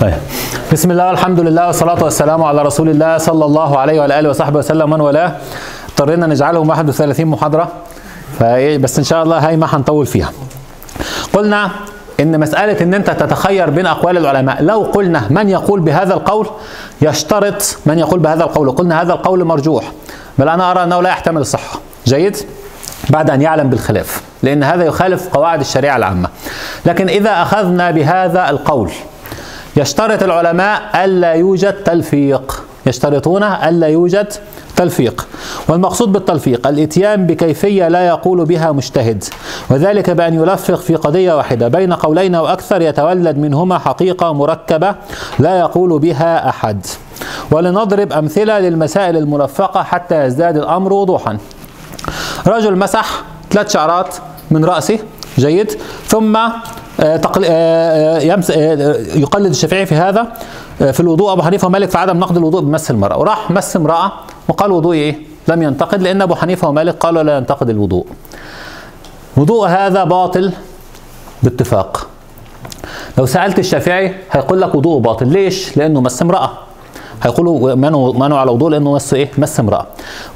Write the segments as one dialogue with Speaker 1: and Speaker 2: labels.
Speaker 1: طيب. بسم الله والحمد لله والصلاة والسلام على رسول الله صلى الله عليه وعلى آله وصحبه وسلم. من والاه؟ اضطرينا نجعلهم 31 محاضرة. بس إن شاء الله هاي ما هنطول فيها. قلنا إن مسألة إن أنت تتخير بين أقوال العلماء لو قلنا من يقول بهذا القول يشترط من يقول بهذا القول. قلنا هذا القول مرجوح. بل أنا أرى أنه لا يحتمل الصحة. جيد؟ بعد أن يعلم بالخلاف. لأن هذا يخالف قواعد الشريعة العامة. لكن إذا أخذنا بهذا القول يشترط العلماء ألا يوجد تلفيق. يشترطون ألا يوجد تلفيق. والمقصود بالتلفيق الإتيان بكيفية لا يقول بها مجتهد. وذلك بأن يلفق في قضية واحدة بين قولين أو أكثر يتولد منهما حقيقة مركبة لا يقول بها أحد. ولنضرب أمثلة للمسائل الملفقة حتى يزداد الأمر وضوحا. رجل مسح ثلاث شعرات من رأسه جيد. ثم يقلد الشافعي في هذا في الوضوء أبو حنيفة ومالك في عدم نقد الوضوء بمس المرأة وراح مس امرأة وقال وضوء إيه؟ لم ينتقد لأن أبو حنيفة ومالك قالوا لا ينتقد الوضوء. وضوء هذا باطل باتفاق. لو سألت الشافعي هيقول لك وضوءه باطل ليش؟ لأنه مس امرأة. هيقولوا منعوا على وضوء لأنه مس إيه؟ مس امرأة.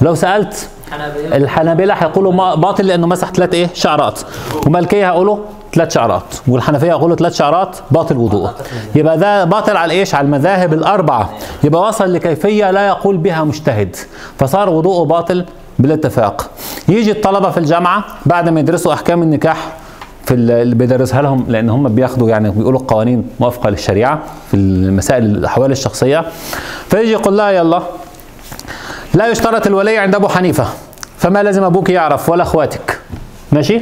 Speaker 1: ولو سألت الحنابلة هيقولوا باطل لأنه مسح ثلاث إيه؟ شعرات. ومالكية هيقولوا ثلاث شعرات. والحنفية يقولوا ثلاث شعرات باطل وضوء. يبقى ده باطل على إيش؟ على المذاهب الأربعة. يبقى وصل لكيفية لا يقول بها مجتهد. فصار وضوءه باطل بالاتفاق. يجي الطلبة في الجامعة بعد ما يدرسوا أحكام النكاح في اللي بيدرسها لهم لأن هم بياخدوا يعني بيقولوا القوانين موافقة للشريعة في المسائل الأحوال الشخصية. فيجي يقول لها يلا لا يشترط الولي عند أبو حنيفة فما لازم أبوك يعرف ولا أخواتك. ماشي؟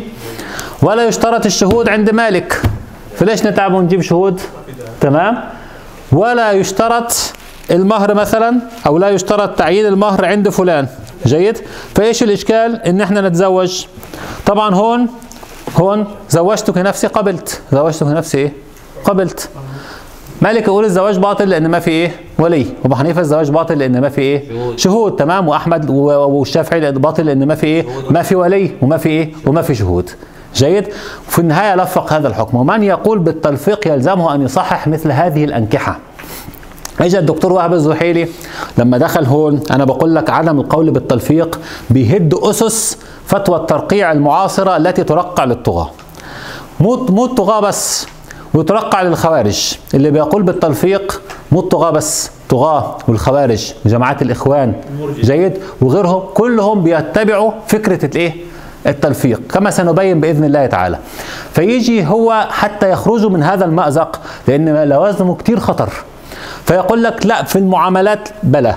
Speaker 1: ولا يشترط الشهود عند مالك. فليش نتعب ونجيب شهود؟ تمام؟ ولا يشترط المهر مثلا أو لا يشترط تعيين المهر عند فلان. جيد؟ فإيش الإشكال؟ إن إحنا نتزوج. طبعا هون هون زوجتك نفسي قبلت. زوجتك نفسي إيه؟ قبلت. مالك يقول الزواج باطل لأن ما في إيه؟ ولي. وأبو حنيفة الزواج باطل لأن ما في إيه؟ شهود. تمام؟ وأحمد والشافعي باطل لأن ما في إيه؟ ما في ولي وما في إيه؟ وما في شهود. جيد. وفي النهاية لفق هذا الحكم. ومن يقول بالتلفيق يلزمه أن يصحح مثل هذه الأنكحة. اجى الدكتور وهب الزحيلي لما دخل هون أنا بقول لك عدم القول بالتلفيق بيهد أسس فتوى الترقيع المعاصرة التي ترقع للطغاة. مو مو الطغاه بس وترقع للخوارج. اللي بيقول بالتلفيق مو الطغاه بس طغاة والخوارج وجماعات الإخوان. جيد. وغيرهم كلهم بيتبعوا فكرة الإيه؟ التلفيق كما سنبين بإذن الله تعالى. فيجي هو حتى يخرجوا من هذا المأزق لأن لوازمه كتير خطر. فيقول لك لا في المعاملات بلا.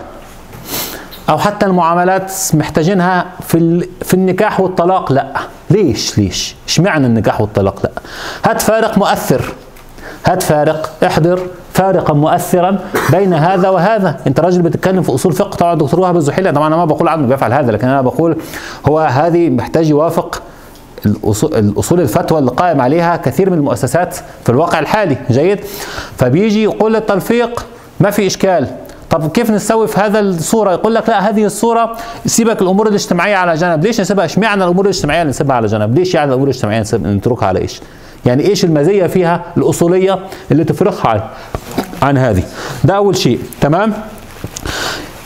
Speaker 1: أو حتى المعاملات محتاجينها في في النكاح والطلاق لا. ليش؟ ليش؟ اشمعنى النكاح والطلاق لا؟ هات فارق مؤثر. هات فارق احضر. فارقا مؤثرا بين هذا وهذا. انت راجل بتتكلم في اصول فقه طبعا الدكتور وهب الزحيلي طبعا أنا ما بقول عنه بيفعل هذا لكن أنا بقول هو هذه محتاج يوافق الأصول الفتوى اللي قائم عليها كثير من المؤسسات في الواقع الحالي. جيد؟ فبيجي يقول التلفيق ما في إشكال. طب كيف نسوي في هذا الصورة؟ يقول لك لا هذه الصورة سيبك الأمور الاجتماعية على جنب. ليش نسيبها؟ اشمعنى الأمور الاجتماعية نسيبها على جنب؟ ليش يعني الأمور الاجتماعية نتركها على إيش؟ يعني إيش المزية فيها الأصولية اللي تفرقها عن عن هذه. ده أول شيء تمام؟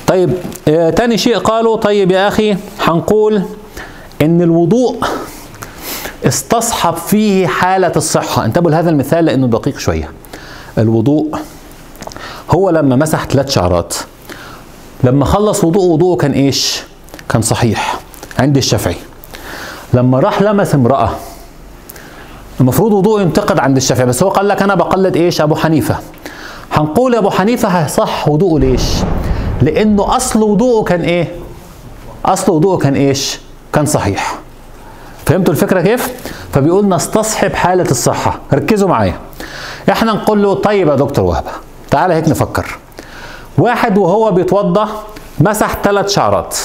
Speaker 1: طيب آه تاني شيء قالوا طيب يا أخي هنقول إن الوضوء استصحب فيه حالة الصحة. انتبهوا لهذا المثال لأنه دقيق شوية. الوضوء هو لما مسح ثلاث شعرات. لما خلص وضوء وضوءه كان إيش؟ كان صحيح عند الشافعي. لما راح لمس امرأة المفروض وضوء ينتقد عند الشافعي بس هو قال لك أنا بقلد إيش؟ أبو حنيفة. هنقول أبو حنيفة هيصح وضوءه ليش؟ لأنه أصل وضوءه كان إيه؟ أصل وضوءه كان إيش؟ كان صحيح. فهمتوا الفكرة كيف؟ فبيقول نستصحب حالة الصحة. ركزوا معايا. إحنا نقول له طيب يا دكتور وهبة تعالى هيك نفكر. واحد وهو بيتوضا مسح ثلاث شعرات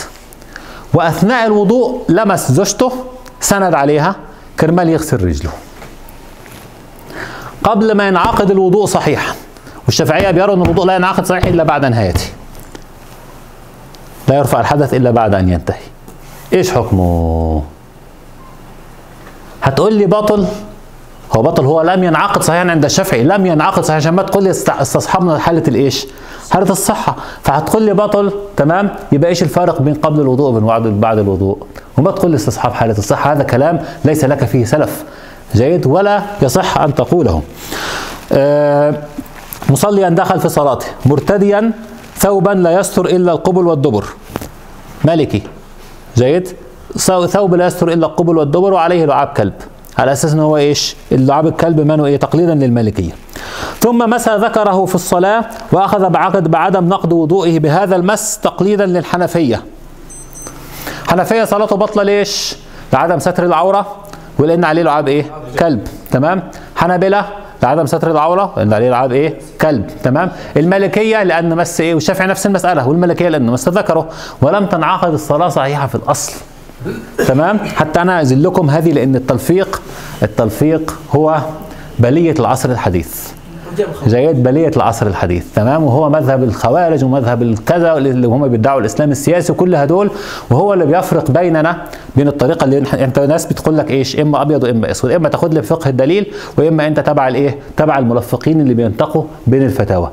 Speaker 1: وأثناء الوضوء لمس زوجته سند عليها كرمال يغسل رجله. قبل ما ينعقد الوضوء صحيحا. والشافعية بيروا إن الوضوء لا ينعقد صحيح إلا بعد نهايته. لا يرفع الحدث إلا بعد أن ينتهي. إيش حكمه؟ هتقول لي بطل؟ هو بطل هو لم ينعقد صحيحا عند الشافعي لم ينعقد صحيحا عشان ما تقول لي است- استصحابنا حالة الإيش؟ حالة الصحة. فهتقول لي بطل تمام؟ يبقى إيش الفارق بين قبل الوضوء وبين بعد الوضوء؟ وما تقول لي استصحاب حالة الصحة هذا كلام ليس لك فيه سلف. جيد ولا يصح أن تقوله. آه مصليا دخل في صلاته. مرتديا ثوبا لا يستر إلا القبل والدبر. مالكي. جيد ثو- ثوب لا يستر إلا القبل والدبر وعليه لعاب كلب. على أساس ان هو إيش؟ اللعاب الكلب منه إيه تقليدا للمالكية. ثم مسى ذكره في الصلاة وأخذ بعقد بعدم نقض وضوئه بهذا المس تقليدا للحنفية. حنفية صلاته بطلة ليش؟ لعدم ستر العورة. ولان عليه لعاب إيه؟ كلب تمام؟ حنابلة لعدم ستر العورة لأن عليه لعاب إيه؟ كلب تمام؟ المالكيه لأن مس إيه؟ والشافعي نفس المسألة والمالكيه لأن مس ذكره ولم تنعقد الصلاة صحيحة في الأصل تمام؟ حتى أنا اذل لكم هذه لأن التلفيق التلفيق هو بلية العصر الحديث. جيد بلية العصر الحديث. تمام؟ وهو مذهب الخوارج ومذهب الكذا اللي هم بيدعوا الإسلام السياسي وكل هدول. وهو اللي بيفرق بيننا بين الطريقة اللي نح- انت ناس بتقول لك إيش؟ إما أبيض وإما أسود. إما تاخد لي فقه الدليل وإما أنت تبع الإيه؟ تبع الملفقين اللي بينتقوا بين الفتاوى.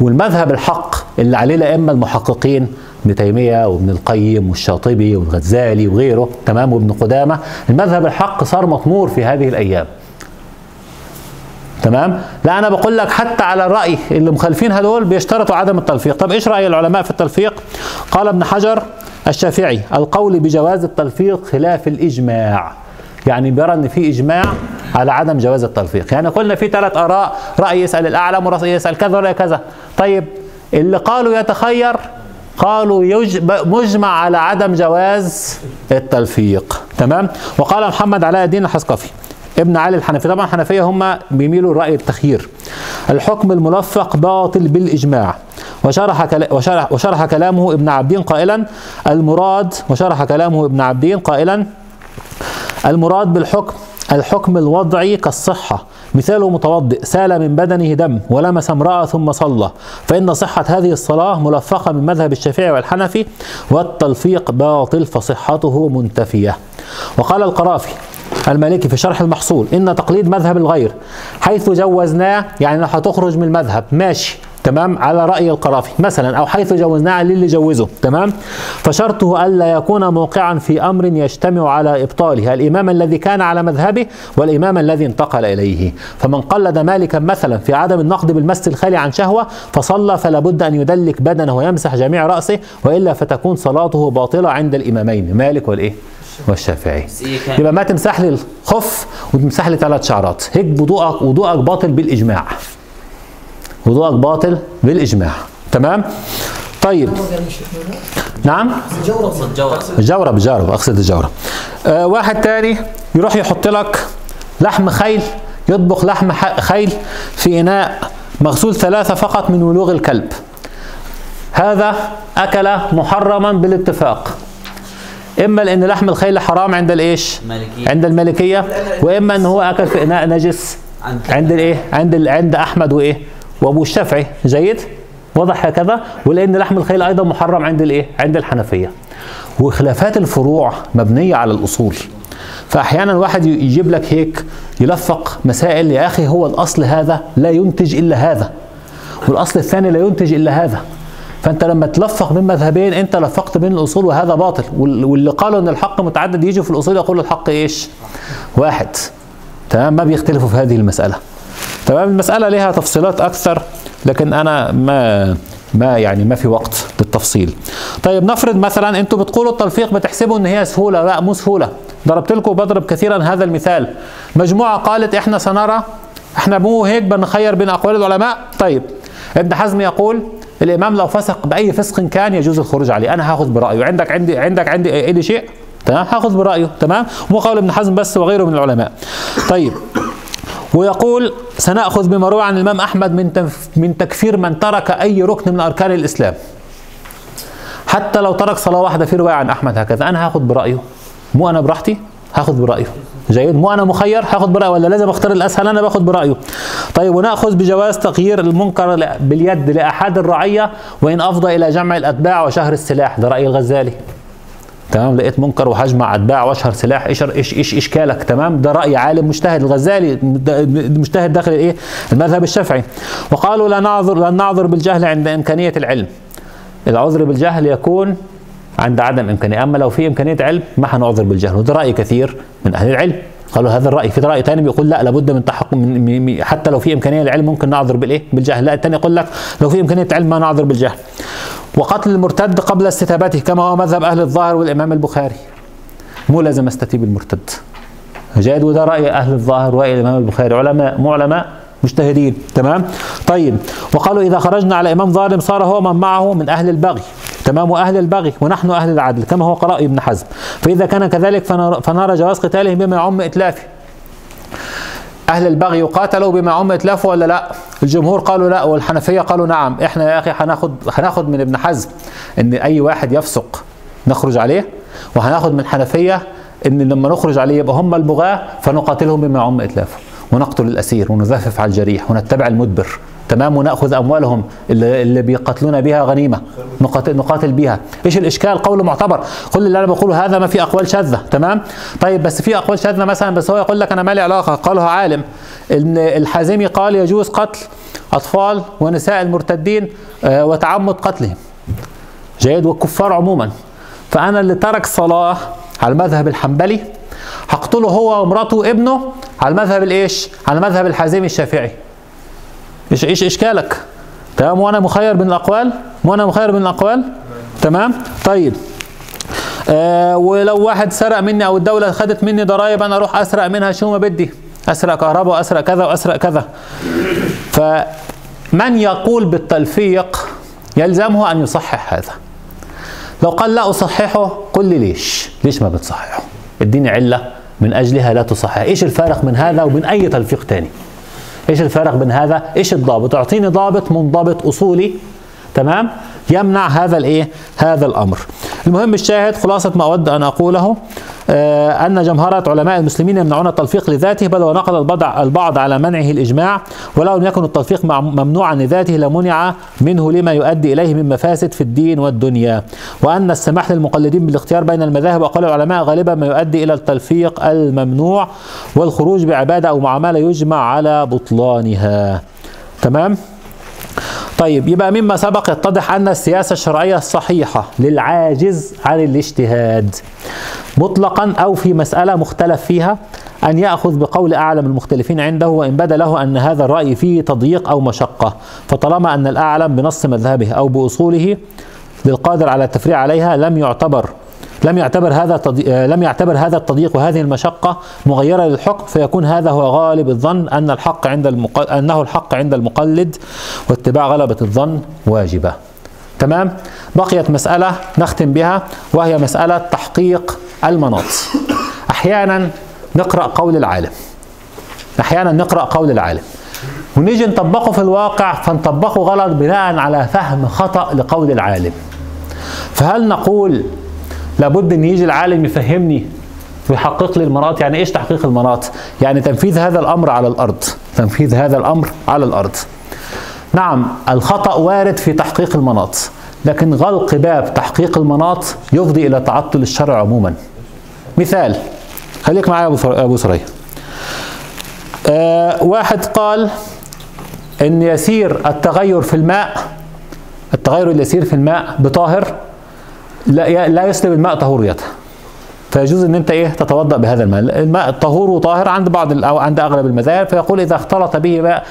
Speaker 1: والمذهب الحق اللي عليه الأئمة المحققين ابن تيمية وابن القيم والشاطبي والغزالي وغيره تمام؟ وابن قدامة. المذهب الحق صار مطمور في هذه الأيام. تمام؟ لا أنا بقول لك حتى على الرأي اللي مخالفين هدول بيشترطوا عدم التلفيق. طب إيش رأي العلماء في التلفيق؟ قال ابن حجر الشافعي القول بجواز التلفيق خلاف الإجماع. يعني بيرى إن في إجماع على عدم جواز التلفيق. يعني قلنا في ثلاث آراء رأي يسأل الأعلم ورأي يسأل كذا وراي كذا. طيب اللي قالوا يتخير قالوا. مجمع على عدم جواز التلفيق. تمام؟ وقال محمد علاء الدين الحسقفي ابن علي الحنفي. طبعا الحنفيه هم بيميلوا لرأي التخيير. الحكم الملفق باطل بالإجماع. وشرح وشرح, وشرح كلامه ابن عبدين قائلا المراد وشرح كلامه ابن عبدين قائلا المراد بالحكم الحكم الوضعي كالصحة. مثاله متوضئ سال من بدنه دم ولمس امرأة ثم صلى. فإن صحة هذه الصلاة ملفقة من مذهب الشافعي والحنفي والتلفيق باطل فصحته منتفية. وقال القرافي المالكي في شرح المحصول. إن تقليد مذهب الغير حيث جوزناه يعني لو هتخرج من المذهب. ماشي. تمام؟ على رأي القرافي. مثلا أو حيث جوزناه اللي جوزه تمام؟ فشرطه ألا يكون موقعا في أمر يجتمع على إبطاله. الإمام الذي كان على مذهبه والإمام الذي انتقل إليه. فمن قلد مالكا مثلا في عدم النقد بالمس الخالي عن شهوة فصلى فلا بد أن يدلك بدنه ويمسح جميع رأسه وإلا فتكون صلاته باطلة عند الإمامين. مالك والإيه؟ والشافعي. يبقى ما تمسح لي الخف وتمسح لي ثلاث شعرات. هيك وضوءك وضوءك باطل بالإجماع. وضوءك باطل بالإجماع. تمام؟ طيب. نعم؟ الجورب الجورب أقصد الجورب آه واحد تاني يروح يحط لك لحم خيل يطبخ لحم خيل في إناء مغسول ثلاثة فقط من ولوغ الكلب. هذا أكل محرما بالاتفاق. إما لأن لحم الخيل حرام عند الإيش؟
Speaker 2: المالكية.
Speaker 1: عند المالكيه وإما إن هو أكل في إناء نجس
Speaker 2: عند
Speaker 1: الإيه؟ عند ال- عند أحمد وإيه؟ وأبو الشافعي. جيد؟ واضح هكذا ولأن لحم الخيل أيضا محرم عند الإيه؟ عند الحنفية. وخلافات الفروع مبنية على الأصول. فاحيانا واحد يجيب لك هيك يلفق مسائل يا أخي هو الأصل هذا لا ينتج إلا هذا والأصل الثاني لا ينتج إلا هذا. فأنت لما تلفق بين مذهبين أنت لفقت بين الأصول وهذا باطل. وال- واللي قالوا إن الحق متعدد يجوا في الأصول يقولوا الحق إيش؟ واحد. تمام؟ ما بيختلفوا في هذه المسألة. تمام؟ المسألة لها تفصيلات أكثر لكن أنا ما ما يعني ما في وقت للتفصيل. طيب نفرض مثلا أنتوا بتقولوا التلفيق بتحسبوا إن هي سهولة. لا مو سهولة. ضربت لكم وبضرب كثيرا هذا المثال. مجموعة قالت إحنا سنرى إحنا مو هيك بنخير بين أقوال العلماء؟ طيب. ابن حزم يقول الإمام لو فسق بأي فسق كان يجوز الخروج عليه. أنا هاخذ برأيه. عندك عندي عندك عندي اي شيء؟ تمام؟ هاخذ برأيه. تمام؟ مو قول ابن حزم بس وغيره من العلماء. طيب. ويقول سنأخذ بما روى عن الإمام أحمد من من تكفير من ترك أي ركن من أركان الإسلام. حتى لو ترك صلاة واحدة في رواية عن أحمد هكذا. أنا هاخذ برأيه. مو أنا براحتي؟ هاخذ برأيه. جيد مو أنا مخير هاخذ برأيه ولا لازم أختار الأسهل؟ أنا باخذ برأيه. طيب ونأخذ بجواز تغيير المنكر باليد لأحد الرعية وإن أفضى إلى جمع الأتباع وشهر السلاح. ده رأي الغزالي. تمام؟ لقيت منكر وهجمع أتباع واشهر سلاح. إيش إيش إيش اشكالك تمام؟ ده رأي عالم مجتهد. الغزالي مجتهد داخل الإيه؟ المذهب الشافعي. وقالوا لا نعذر لن نعذر بالجهل عند إمكانية العلم. العذر بالجهل يكون عند عدم إمكانية. أما لو في إمكانية علم ما هنعذر بالجهل. وده رأي كثير من أهل العلم. قالوا هذا الرأي. في رأي ثاني بيقول لا لابد من تحقق من حتى لو في إمكانية للعلم ممكن نعذر بالإيه؟ بالجهل. لا الثاني يقول لك لو في إمكانية علم ما نعذر بالجهل. وقتل المرتد قبل استتابته كما هو مذهب أهل الظاهر والإمام البخاري. مو لازم أستتيب المرتد. جيد وده رأي أهل الظاهر ورأي الإمام البخاري. علماء مو علماء مجتهدين. تمام؟ طيب. وقالوا إذا خرجنا على إمام ظالم صار هو من معه من أهل البغي. تمام؟ وأهل البغي ونحن أهل العدل كما هو قراء ابن حزم. فإذا كان كذلك فنرى جواز قتالهم بما يعم اتلافه أهل البغي يقاتلوا بما عم اتلافه ولا لا؟ الجمهور قالوا لا والحنفية قالوا نعم. إحنا يا أخي هناخد هناخد من ابن حزم إن أي واحد يفسق نخرج عليه وهناخد من الحنفيه إن لما نخرج عليه يبقى هم البغاة فنقاتلهم بما عم اتلافه ونقتل الأسير ونزفف على الجريح ونتبع المدبر. تمام؟ ونأخذ أموالهم اللي, بيقتلون بها غنيمة نقاتل, نقاتل بها. إيش الإشكال؟ قول معتبر. كل اللي أنا بقوله هذا ما في أقوال شاذة. تمام؟ طيب بس في أقوال شاذة مثلا بس هو يقول لك أنا مالي علاقة. قالها عالم. إن الحازمي قال يجوز قتل أطفال ونساء المرتدين آه، وتعمد قتلهم. جيد؟ والكفار عموما. فأنا اللي ترك صلاة على المذهب الحنبلي هقتله هو ومراته وابنه على المذهب الإيش؟ على المذهب الحازمي الشافعي. إيش إيش إشكالك؟ تمام؟ وأنا مخير بين الأقوال؟ وأنا مخير بين الأقوال؟ تمام؟ طيب. آه ولو واحد سرق مني أو الدولة خدت مني ضرائب أنا أروح أسرق منها شو ما بدي؟ أسرق كهرباء وأسرق كذا وأسرق كذا. فمن يقول بالتلفيق يلزمه أن يصحح هذا. لو قال لا أصححه قل لي ليش؟ ليش ما بتصححه؟ اديني علة من أجلها لا تصحح إيش الفارق من هذا وبين أي تلفيق تاني؟ إيش الفرق بين هذا؟ إيش الضابط؟ أعطيني ضابط منضبط أصولي تمام؟ يمنع هذا الإيه؟ هذا الأمر. المهم الشاهد خلاصة ما أود أن أقوله آه أن جمهرة علماء المسلمين يمنعون التلفيق لذاته بل ونقل البعض على منعه الإجماع ولو لم يكن التلفيق ممنوعا لذاته لمنع منه لما يؤدي إليه من مفاسد في الدين والدنيا. وأن السماح للمقلدين بالاختيار بين المذاهب وقال العلماء غالبا ما يؤدي إلى التلفيق الممنوع والخروج بعبادة أو معاملة يجمع على بطلانها. تمام؟ طيب يبقى مما سبق يتضح أن السياسة الشرعية الصحيحة للعاجز عن الاجتهاد مطلقا أو في مسألة مختلف فيها أن يأخذ بقول أعلم المختلفين عنده وإن بدا له أن هذا الرأي فيه تضييق أو مشقة فطالما أن الأعلم بنص مذهبه أو بأصوله للقادر على التفريع عليها لم يعتبر لم يعتبر هذا آه، لم يعتبر هذا التضييق وهذه المشقة مغيرة للحكم فيكون هذا هو غالب الظن أن الحق عند المقل... أنه الحق عند المقلد واتباع غلبة الظن واجبة. تمام؟ بقيت مسألة نختم بها وهي مسألة تحقيق المناط. أحيانا نقرأ قول العالم. أحيانا نقرأ قول العالم. ونيجي نطبقه في الواقع فنطبقه غلط بناء على فهم خطأ لقول العالم. فهل نقول لابد إن يجي العالم يفهمني ويحقق لي المناط يعني إيش تحقيق المناط يعني تنفيذ هذا الأمر على الأرض. تنفيذ هذا الأمر على الأرض. نعم الخطأ وارد في تحقيق المناط لكن غلق باب تحقيق المناط يفضي إلى تعطل الشرع عموما. مثال خليك معايا يا أبو سرية آه واحد قال إن يسير التغير في الماء التغير اليسير في الماء بطاهر لا لا يسلب الماء طهوريته فيجوز إن أنت إيه تتوضأ بهذا الماء. الماء طهور وطاهر عند بعض أو عند أغلب المذاهب فيقول إذا اختلط به ماء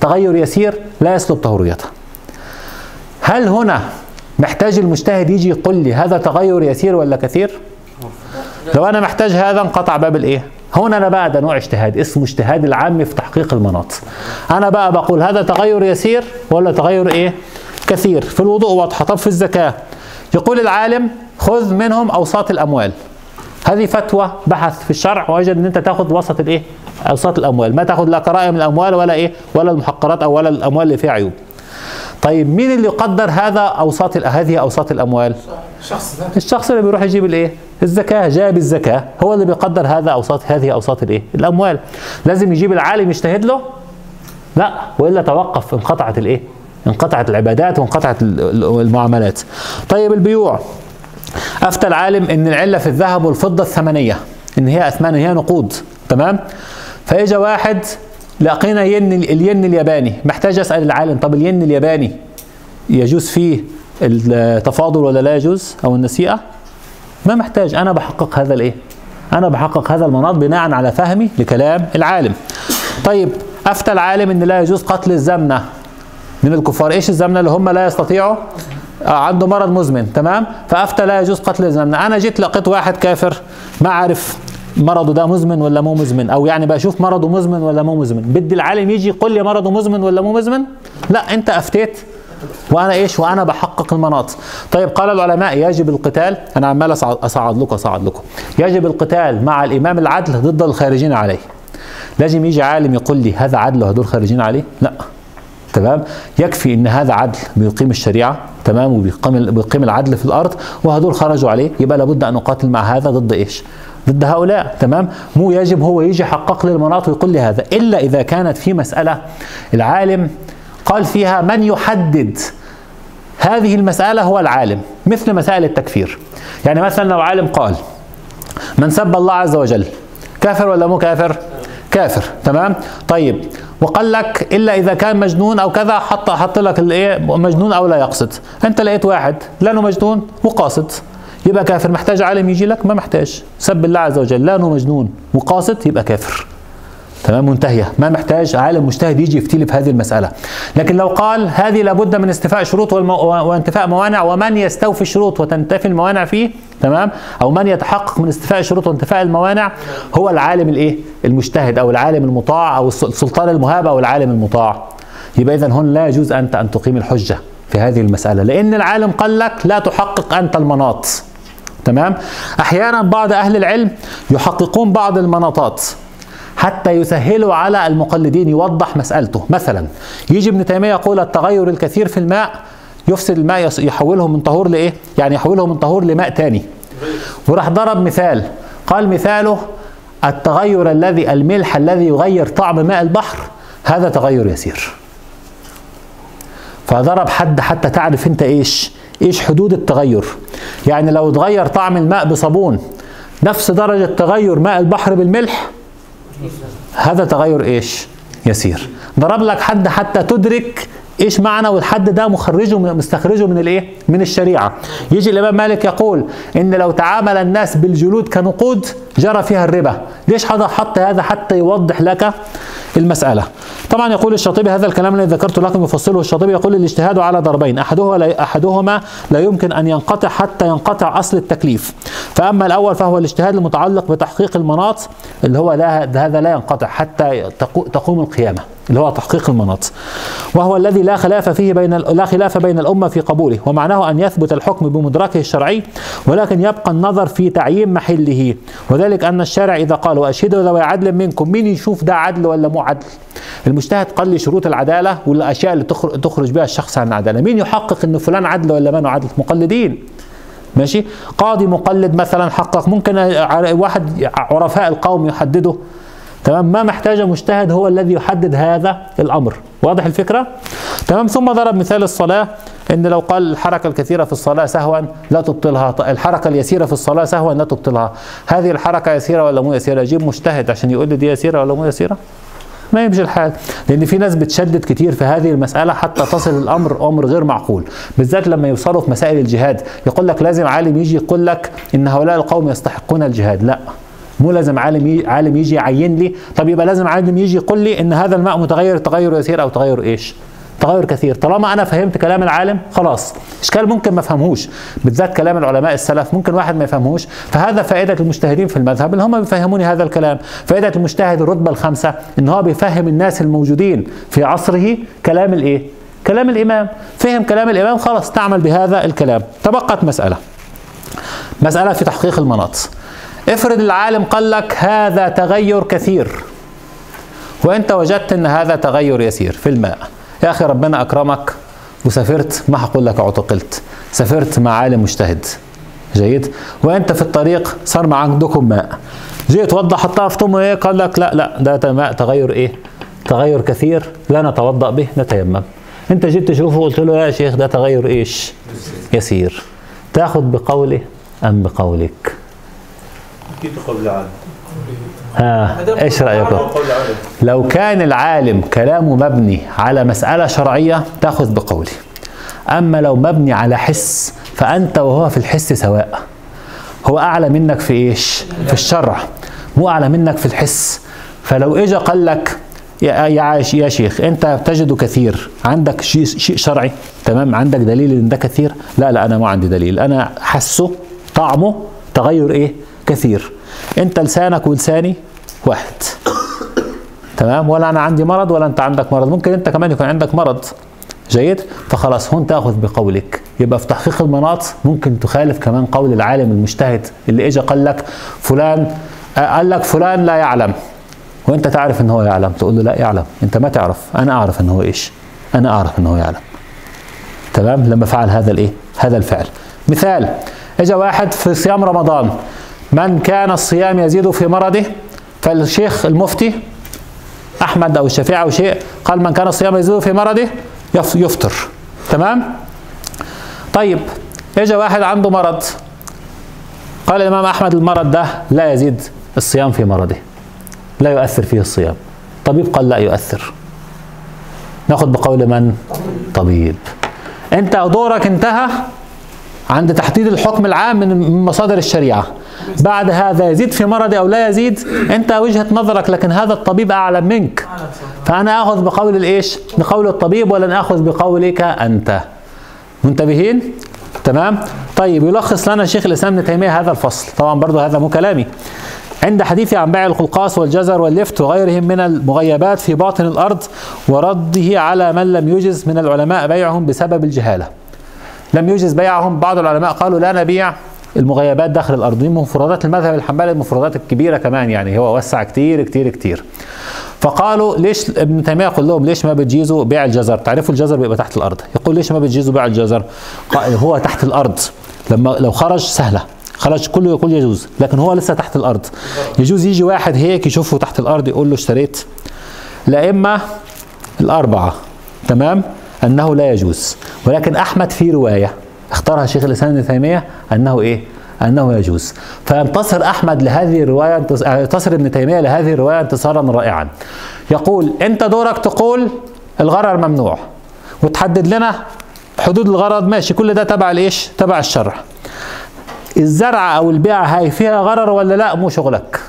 Speaker 1: تغير يسير لا يسلب طهوريته هل هنا محتاج المجتهد يجي يقول لي هذا تغير يسير ولا كثير؟ لو أنا محتاج هذا انقطع باب الإيه؟ هنا أنا بقى ده نوع اجتهاد اسمه اجتهاد العام في تحقيق المناط. أنا بقى بقول هذا تغير يسير ولا تغير إيه؟ كثير. في الوضوء واضحة. طب في الزكاة يقول العالم خذ منهم أوساط الأموال. هذه فتوى بحث في الشرع وجد إن أنت تاخذ وسط الإيه؟ أوساط الأموال. ما تاخذ لا كرائم الأموال ولا إيه؟ ولا المحقرات أو ولا الأموال اللي فيها عيوب. طيب مين اللي يقدر هذا أوساط هذه أوساط الأموال؟ الشخص ده. الشخص اللي بيروح يجيب الإيه؟ الزكاة جاب الزكاة. هو اللي بيقدر هذا أوساط هذه أوساط الإيه؟ الأموال. لازم يجيب العالم يجتهد له؟ لا وإلا توقف انقطعت الإيه؟ انقطعت العبادات وانقطعت المعاملات. طيب البيوع. أفتى العالم إن العلة في الذهب والفضة الثمنيه إن هي أثمان هي نقود تمام؟ فاجا واحد لقينا ين الين الياباني. محتاج أسأل العالم طب الين الياباني يجوز فيه التفاضل ولا لا يجوز أو النسيئة؟ ما محتاج. أنا بحقق هذا الإيه؟ أنا بحقق هذا المناط بناء على فهمي لكلام العالم. طيب أفتى العالم إن لا يجوز قتل الزمنة. من الكفار. إيش الزمنه اللي هم لا يستطيعوا؟ آه عنده مرض مزمن تمام؟ فأفتى لا يجوز قتل الزمنه أنا جيت لقيت واحد كافر ما عارف مرضه ده مزمن ولا مو مزمن أو يعني بشوف مرضه مزمن ولا مو مزمن. بدي العالم يجي يقول لي مرضه مزمن ولا مو مزمن؟ لا أنت أفتيت وأنا إيش؟ وأنا بحقق المناط. طيب قال العلماء يجب القتال. أنا عمال اصعد, لكم اصعد لكم. يجب القتال مع الإمام العدل ضد الخارجين عليه. لازم يجي عالم يقول لي هذا عدل وهدول خارجين عليه؟ لا. تمام؟ يكفي إن هذا عدل بيقيم الشريعة تمام؟ وبيقيم بيقيم العدل في الأرض وهدول خرجوا عليه يبقى لابد أن نقاتل مع هذا ضد إيش؟ ضد هؤلاء تمام؟ مو يجب هو يجي يحقق لي المناط ويقول لي هذا إلا إذا كانت في مسألة العالم قال فيها من يحدد هذه المسألة هو العالم مثل مسائل التكفير. يعني مثلا لو عالم قال من سب الله عز وجل كافر ولا مو كافر؟ كافر تمام؟ طيب وقال لك إلا إذا كان مجنون أو كذا حط حط لك الايه مجنون أو لا يقصد. أنت لقيت واحد لا مجنون وقاصد. يبقى كافر محتاج عالم يجي لك؟ ما محتاج. سب الله عز وجل لا مجنون وقاصد يبقى كافر. تمام؟ منتهية. ما محتاج عالم مجتهد يجي يفتي لي في هذه المسألة. لكن لو قال هذه لابد من استيفاء شروط. وانتفاء موانع ومن يستوفي الشروط وتنتفي الموانع فيه تمام؟ أو من يتحقق من استيفاء الشروط وانتفاء الموانع هو العالم الإيه؟ المجتهد أو العالم المطاع أو السلطان المهاب أو العالم المطاع. يبقى اذا هون لا يجوز أنت أن تقيم الحجة في هذه المسألة لأن العالم قال لك لا تحقق أنت المناط. تمام؟ أحيانا بعض أهل العلم يحققون بعض المناطات. حتى يسهلوا على المقلدين يوضح مسألته. مثلا يجي ابن تيمية يقول التغير الكثير في الماء يفسد الماء يحوله من طهور لإيه؟ يعني يحوله من طهور لماء تاني. وراح ضرب مثال. قال مثاله التغير الذي الملح الذي يغير طعم ماء البحر هذا تغير يسير. فضرب حد حتى تعرف أنت إيش؟ إيش حدود التغير؟ يعني لو تغير طعم الماء بصابون نفس درجة تغير ماء البحر بالملح هذا تغير إيش؟ يسير. ضرب لك حد حتى تدرك إيش معنى والحد ده مخرجه مستخرجه من الإيه؟ من الشريعة. يجي الإمام مالك يقول إن لو تعامل الناس بالجلود كنقود جرى فيها الربا. ليش حضر حط هذا حتى يوضح لك المسألة. طبعا يقول الشاطبي هذا الكلام الذي ذكرته لكم يفصله الشاطبي يقول الاجتهاد على ضربين أحدهما لا أحدهما لا يمكن أن ينقطع حتى ينقطع أصل التكليف. فأما الأول فهو الاجتهاد المتعلق بتحقيق المناط اللي هو لا هذا لا ينقطع حتى تقوم القيامة. اللي هو تحقيق المناط. وهو الذي لا خلاف فيه بين لا خلاف بين الأمة في قبوله ومعناه أن يثبت الحكم بمدركه الشرعي ولكن يبقى النظر في تعيين محله. وذلك أن الشارع إذا قال واشهدوا ذوي عدل منكم مين يشوف ده عدل ولا مو عدل؟ المجتهد قال لي شروط العدالة والأشياء اللي تخرج بها الشخص عن العدالة. مين يحقق إنه فلان عدل ولا ما عدل؟ مقلدين. ماشي؟ قاضي مقلد مثلا حقق ممكن واحد عرفاء القوم يحدده. تمام؟ ما محتاج مجتهد هو الذي يحدد هذا الأمر. واضح الفكرة؟ تمام؟ ثم ضرب مثال الصلاة إن لو قال الحركة الكثيرة في الصلاة سهوا لا تبطلها الحركة اليسيرة في الصلاة سهوا لا تبطلها. هذه الحركة يسيرة ولا مو يسيرة؟ أجيب مجتهد عشان يقول لي دي يسيرة ولا مو يسيرة؟ ما يمشي الحال. لأن في ناس بتشدد كتير في هذه المسألة حتى تصل الأمر أمر غير معقول. بالذات لما يوصلوا في مسائل الجهاد. يقول لك لازم عالم يجي يقول لك إن هؤلاء القوم يستحقون الجهاد. لا. مو لازم عالم عالم يجي يعين لي. طب يبقى لازم عالم يجي يقول لي إن هذا الماء متغير تغير يسير أو تغير إيش؟ تغير كثير. طالما أنا فهمت كلام العالم خلاص. إشكال ممكن ما افهمهوش بالذات كلام العلماء السلف ممكن واحد ما يفهمهوش فهذا فائدة المجتهدين في المذهب اللي هم بيفهموني هذا الكلام. فائدة المجتهد الرتبة الخامسة إن هو بيفهم الناس الموجودين في عصره كلام الإيه؟ كلام الإمام. فهم كلام الإمام خلاص تعمل بهذا الكلام. تبقت مسألة. مسألة في تحقيق المناط. افرض العالم قال لك هذا تغير كثير. وانت وجدت ان هذا تغير يسير في الماء. يا أخي ربنا اكرمك وسافرت ما هقول لك اعتقلت. سافرت مع عالم مجتهد. جيد؟ وانت في الطريق صار مع عندكم ماء. جيت وضح حطها في طمه إيه؟ قال لك لا لا ده ماء تغير إيه؟ تغير كثير لا نتوضأ به نتيمم. انت جيت تشوفه قلت له يا شيخ ده تغير إيش؟ يسير. تاخذ بقوله أم بقولك؟
Speaker 2: أكيد قول العالم
Speaker 1: ها إيش رايكم لو كان العالم كلامه مبني على مسألة شرعية تأخذ بقولي. أما لو مبني على حس فأنت وهو في الحس سواء. هو أعلى منك في إيش؟ في الشرع. مو أعلى منك في الحس. فلو إجا قال لك يا يا شيخ أنت تجد كثير. عندك شيء شيء شرعي؟ تمام؟ عندك دليل إن ده كثير؟ لا لا أنا ما عندي دليل. أنا حسه طعمه تغير إيه؟ كثير. أنت لسانك ولساني واحد. تمام؟ ولا أنا عندي مرض ولا أنت عندك مرض. ممكن أنت كمان يكون عندك مرض. جيد؟ فخلاص هون تأخذ بقولك. يبقى في تحقيق المناط ممكن تخالف كمان قول العالم المجتهد اللي اجى قال لك فلان قال لك فلان لا يعلم. وأنت تعرف ان هو يعلم. تقول له لا يعلم. أنت ما تعرف. أنا أعرف ان هو إيش. أنا أعرف ان هو يعلم. تمام؟ لما فعل هذا الإيه؟ هذا الفعل. مثال اجى واحد في صيام رمضان. من كان الصيام يزيد في مرضه فالشيخ المفتي أحمد أو الشافعي أو شيء قال من كان الصيام يزيد في مرضه يف- يفطر. تمام؟ طيب اجى واحد عنده مرض. قال الإمام أحمد المرض ده لا يزيد الصيام في مرضه. لا يؤثر فيه الصيام. طبيب قال لا يؤثر. ناخد بقول من؟ طبيب. أنت دورك انتهى عند تحديد الحكم العام من مصادر الشريعة. بعد هذا يزيد في مرض أو لا يزيد أنت وجهة نظرك لكن هذا الطبيب أعلم منك. فأنا آخذ بقول الإيش؟ بقول الطبيب ولن آخذ بقولك أنت. منتبهين؟ تمام؟ طيب يلخص لنا شيخ الإسلام ابن تيمية هذا الفصل. طبعا برضو هذا مو كلامي. عند حديث عن بيع القلقاس والجزر واللفت وغيرهم من المغيبات في باطن الأرض ورده على من لم يجز من العلماء بيعهم بسبب الجهالة. لم يجز بيعهم بعض العلماء قالوا لا نبيع. المغيبات داخل الأرض. دي مفردات المذهب الحنبلي المفردات الكبيرة كمان يعني هو وسع كتير كتير كتير. فقالوا ليش ابن تيمية يقول لهم ليش ما بتجيزوا بيع الجزر؟ تعرفوا الجزر بيبقى تحت الأرض. يقول ليش ما بتجيزوا بيع الجزر؟ هو تحت الأرض. لما لو خرج سهلة. خرج كله يقول يجوز لكن هو لسه تحت الأرض. يجوز يجي واحد هيك يشوفه تحت الأرض يقول له اشتريت. الائمه الأربعة تمام؟ أنه لا يجوز. ولكن أحمد في رواية. اختارها شيخ الإسلام ابن تيمية أنه إيه؟ أنه يجوز. فينتصر أحمد لهذه الرواية ينتصر ابن تيمية لهذه الرواية انتصارا رائعا. يقول أنت دورك تقول الغرر ممنوع وتحدد لنا حدود الغرض. ماشي كل ده تبع الإيش؟ تبع الشرع. الزرع أو البيعه هاي فيها غرر ولا لا؟ مو شغلك.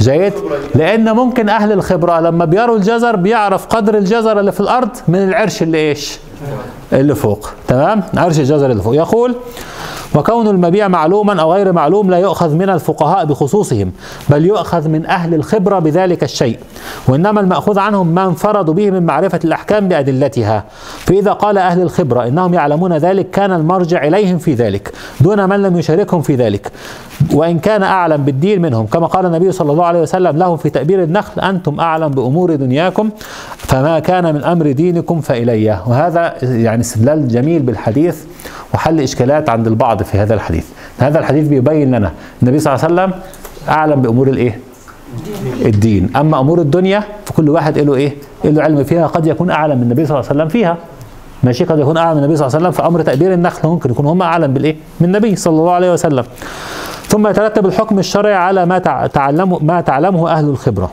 Speaker 1: جيد؟ لأن ممكن أهل الخبرة لما بيروا الجزر بيعرف قدر الجزر اللي في الأرض من العرش اللي إيش؟ اللي فوق. تمام؟ عرش الجزر اللي فوق. يقول وكون المبيع معلوما أو غير معلوم لا يؤخذ من الفقهاء بخصوصهم بل يؤخذ من أهل الخبرة بذلك الشيء وإنما المأخوذ عنهم ما انفردوا به من معرفة الأحكام بأدلتها. فإذا قال أهل الخبرة إنهم يعلمون ذلك كان المرجع إليهم في ذلك دون من لم يشاركهم في ذلك. وإن كان أعلم بالدين منهم كما قال النبي صلى الله عليه وسلم لهم في تأبير النخل أنتم أعلم بأمور دنياكم فما كان من أمر دينكم فإلي. وهذا يعني استدلال جميل بالحديث وحل إشكالات عند البعض في هذا الحديث. هذا الحديث بيبين لنا النبي صلى الله عليه وسلم أعلم بأمور الإيه؟ الدين. أما أمور الدنيا فكل واحد له إيه؟ له علم فيها. قد يكون أعلم من النبي صلى الله عليه وسلم فيها. ماشي؟ قد يكون أعلم من النبي صلى الله عليه وسلم في أمر تأبير النخل ممكن يكون هم أعلم بالإيه؟ من النبي صلى الله عليه وسلم. ثم يترتب الحكم الشرعي على ما تع- تعلمه ما تعلمه أهل الخبرة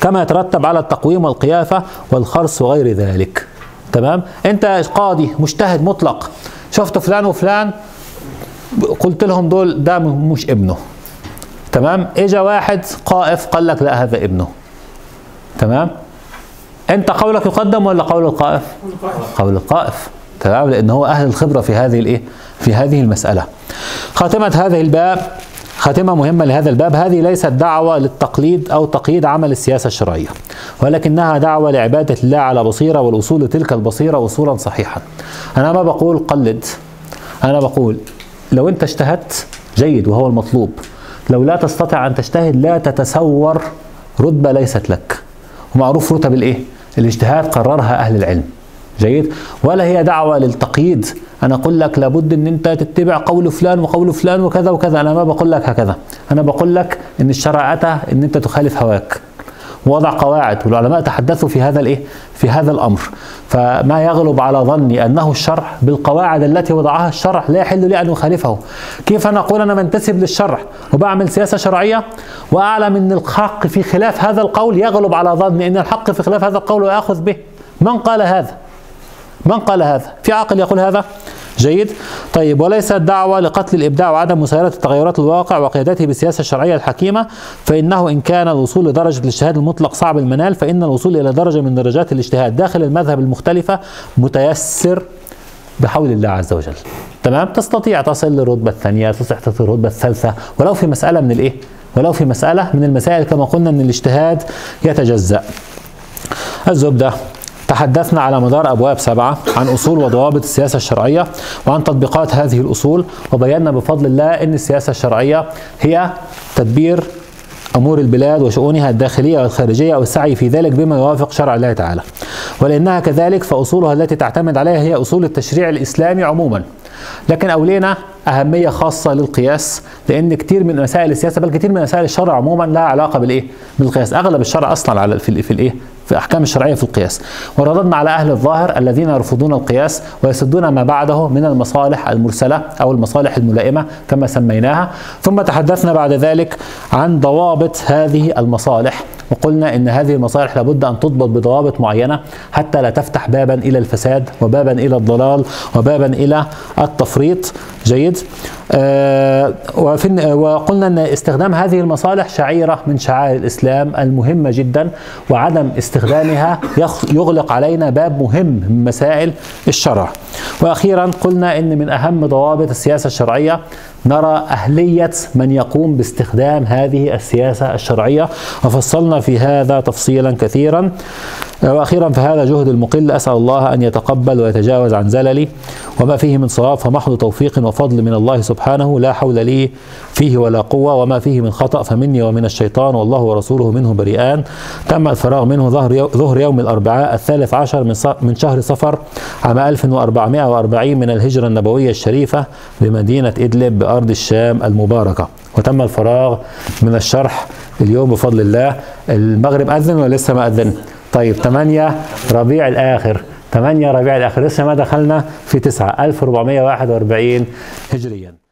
Speaker 1: كما يترتب على التقويم والقيافة والخرص وغير ذلك. تمام؟ أنت قاضي مجتهد مطلق. شفت فلان وفلان قلت لهم دول ده مش ابنه. تمام؟ اجى واحد قائف قال لك لا هذا ابنه. تمام؟ أنت قولك يقدم ولا قول القائف. قول القائف. تمام؟ لأن هو أهل الخبرة في هذه الإيه؟ في هذه المسألة. خاتمة هذه الباب خاتمة مهمة لهذا الباب هذه ليست دعوة للتقليد أو تقييد عمل السياسة الشرعية ولكنها دعوة لعبادة الله على بصيرة والوصول لتلك البصيرة وصولا صحيحا. أنا ما بقول قلد أنا بقول لو أنت اجتهدت جيد وهو المطلوب لو لا تستطيع أن تجتهد لا تتسور رتبة ليست لك ومعروف رتب الإيه؟ الاجتهاد قررها أهل العلم. جيد؟ ولا هي دعوة للتقييد؟ أنا أقول لك لابد إن أنت تتبع قول فلان وقول فلان وكذا وكذا. أنا ما بقول لك هكذا. أنا بقول لك إن الشرع اتى إن أنت تخالف هواك. ووضع قواعد والعلماء تحدثوا في هذا الإيه؟ في هذا الأمر. فما يغلب على ظني أنه الشرع بالقواعد التي وضعها الشرع لا يحل لي ان اخالفه كيف أنا أقول أنا منتسب للشرع وبعمل سياسة شرعية وأعلم إن الحق في خلاف هذا القول؟ يغلب على ظني إن الحق في خلاف هذا القول ويأخذ به. من قال هذا؟ من قال هذا؟ في عاقل يقول هذا؟ جيد. طيب وليس الدعوة لقتل الإبداع وعدم مسايرة التغيرات الواقع وقيادته بالسياسة الشرعية الحكيمة فإنه إن كان الوصول لدرجة الاجتهاد المطلق صعب المنال فإن الوصول إلى درجة من درجات الاجتهاد داخل المذهب المختلفة متيسر بحول الله عز وجل. تمام؟ تستطيع تصل للرتبة الثانية تستطيع تصل للرتبة الثالثة ولو في مسألة من الإيه؟ ولو في مسألة من المسائل كما قلنا أن الاجتهاد يتجزأ. الزبدة. تحدثنا على مدار أبواب سبعة عن أصول وضوابط السياسة الشرعية وعن تطبيقات هذه الأصول وبينا بفضل الله أن السياسة الشرعية هي تدبير أمور البلاد وشؤونها الداخلية والخارجية والسعي في ذلك بما يوافق شرع الله تعالى ولأنها كذلك فأصولها التي تعتمد عليها هي أصول التشريع الإسلامي عموما لكن أولينا أهمية خاصة للقياس لأن كتير من مسائل السياسة بل كتير من مسائل الشرع عموما لها علاقة بالإيه؟ بالقياس أغلب الشرع أصلا على في, الإيه؟ في أحكام الشرعية في القياس. ورددنا على أهل الظاهر الذين يرفضون القياس ويسدون ما بعده من المصالح المرسلة أو المصالح الملائمة كما سميناها. ثم تحدثنا بعد ذلك عن ضوابط هذه المصالح. وقلنا إن هذه المصالح لابد أن تضبط بضوابط معينة حتى لا تفتح بابا إلى الفساد وبابا إلى الضلال وبابا إلى التفريط. جيد. آه وقلنا إن استخدام هذه المصالح شعيرة من شعائر الإسلام المهمة جدا وعدم استخدامها يغلق علينا باب مهم من مسائل الشرع. وأخيرا قلنا إن من أهم ضوابط السياسة الشرعية نرى أهلية من يقوم باستخدام هذه السياسة الشرعية وفصلنا في هذا تفصيلا كثيرا. وأخيرا فهذا جهد المقل أسأل الله أن يتقبل ويتجاوز عن زللي. وما فيه من صواب فمحض توفيق وفضل من الله سبحانه لا حول لي فيه ولا قوة. وما فيه من خطأ فمني ومن الشيطان والله ورسوله منه بريئان. تم الفراغ منه ظهر يوم الأربعاء الثالث عشر من من شهر صفر عام 1440 من الهجرة النبوية الشريفة بمدينة إدلب بأرض الشام المباركة. وتم الفراغ من الشرح اليوم بفضل الله. المغرب أذن ولا لسه ما أذن؟ طيب 8 ربيع الآخر. 8 ربيع الآخر. لسه ما دخلنا في 9 1441 هجريا.